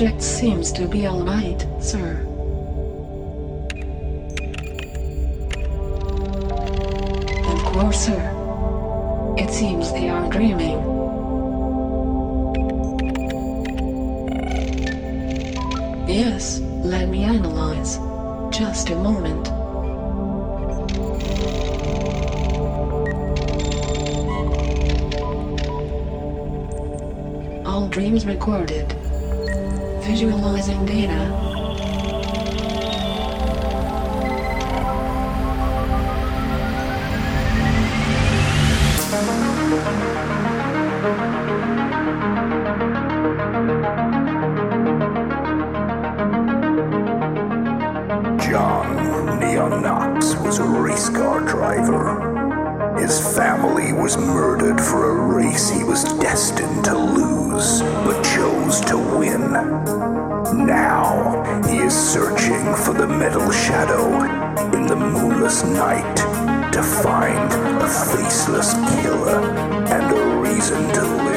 All subjects seems to be alright, sir. Car driver. His family was murdered for a race he was destined to lose, but chose to win. Now he is searching for the metal shadow in the moonless night to find a faceless killer and a reason to live.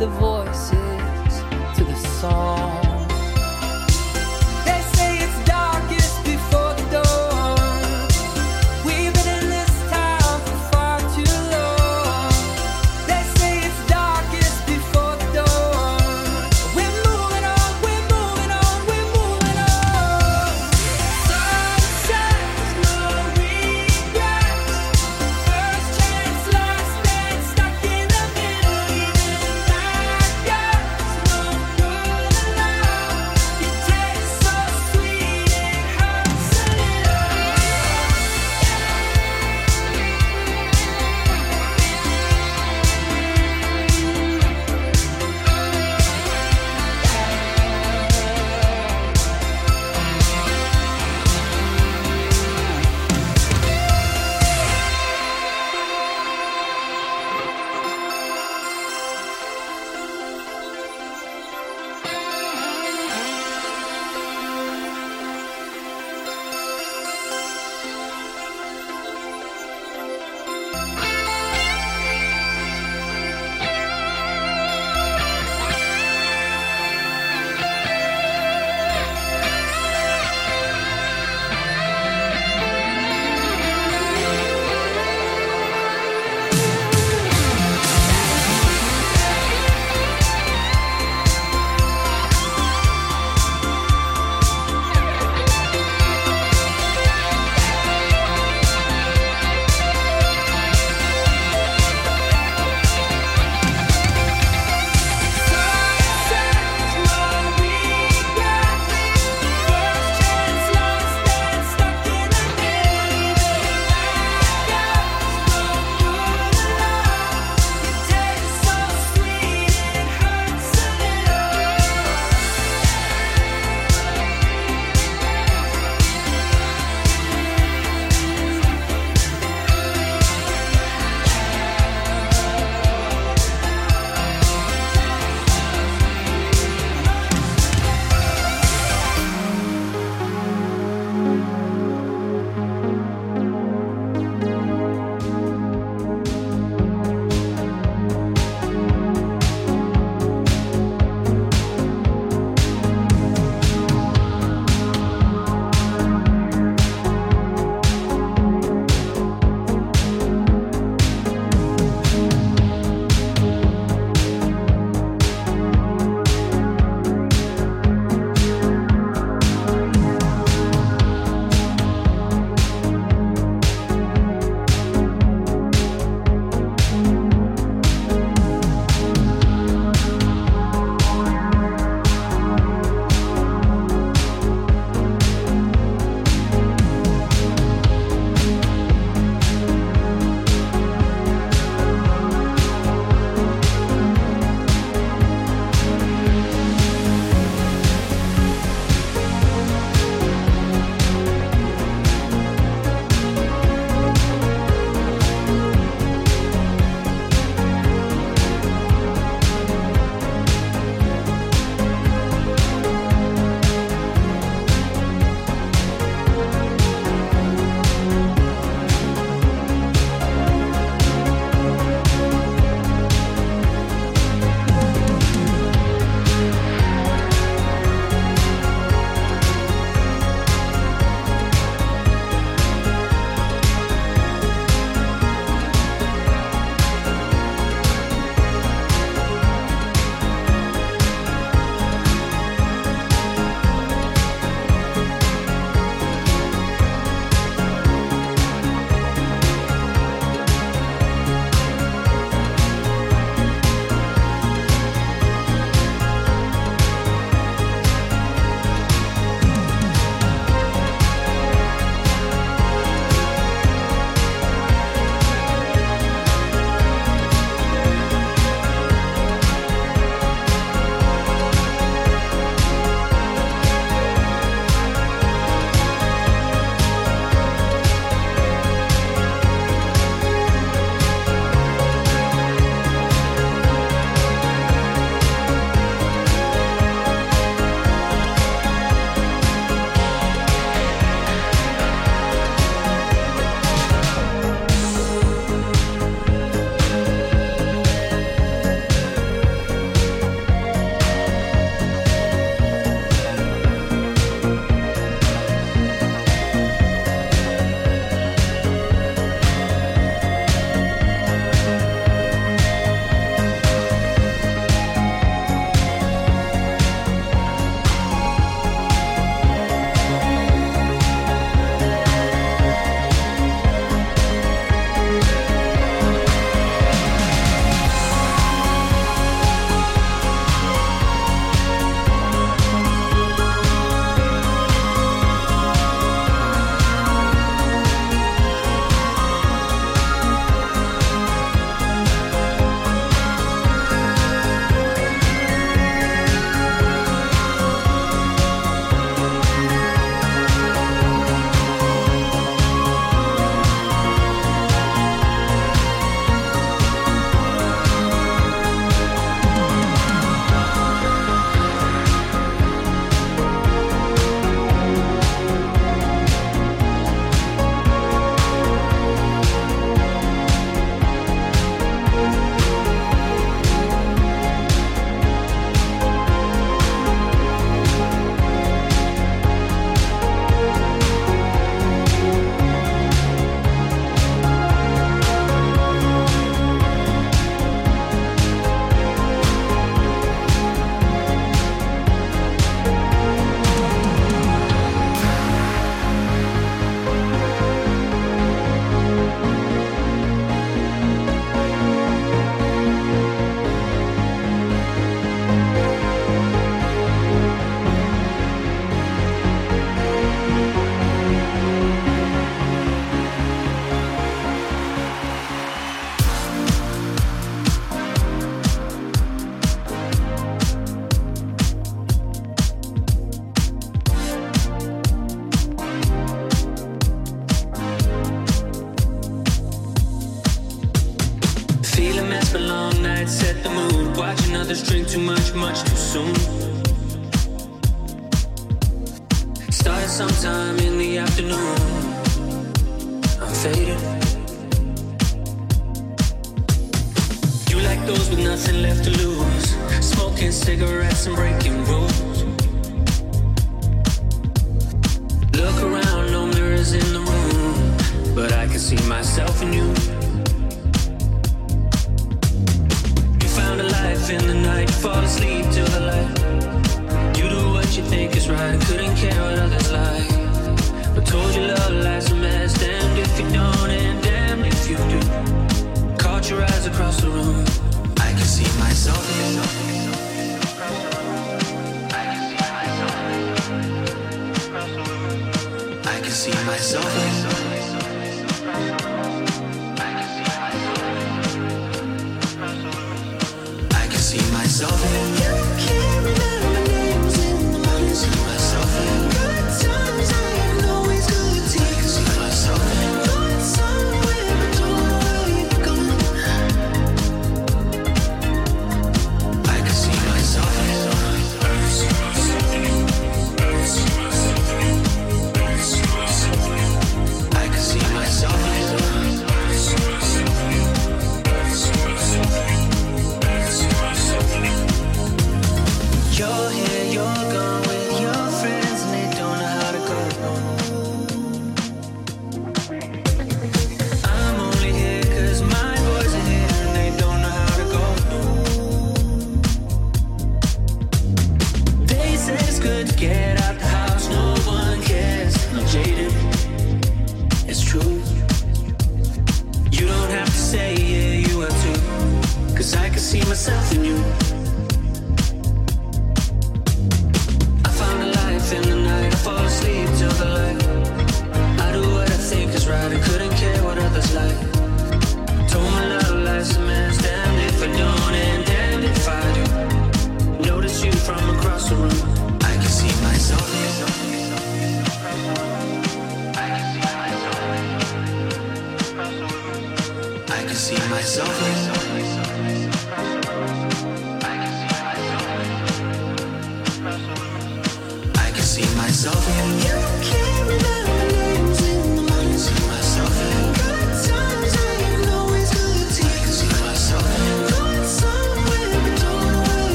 The voices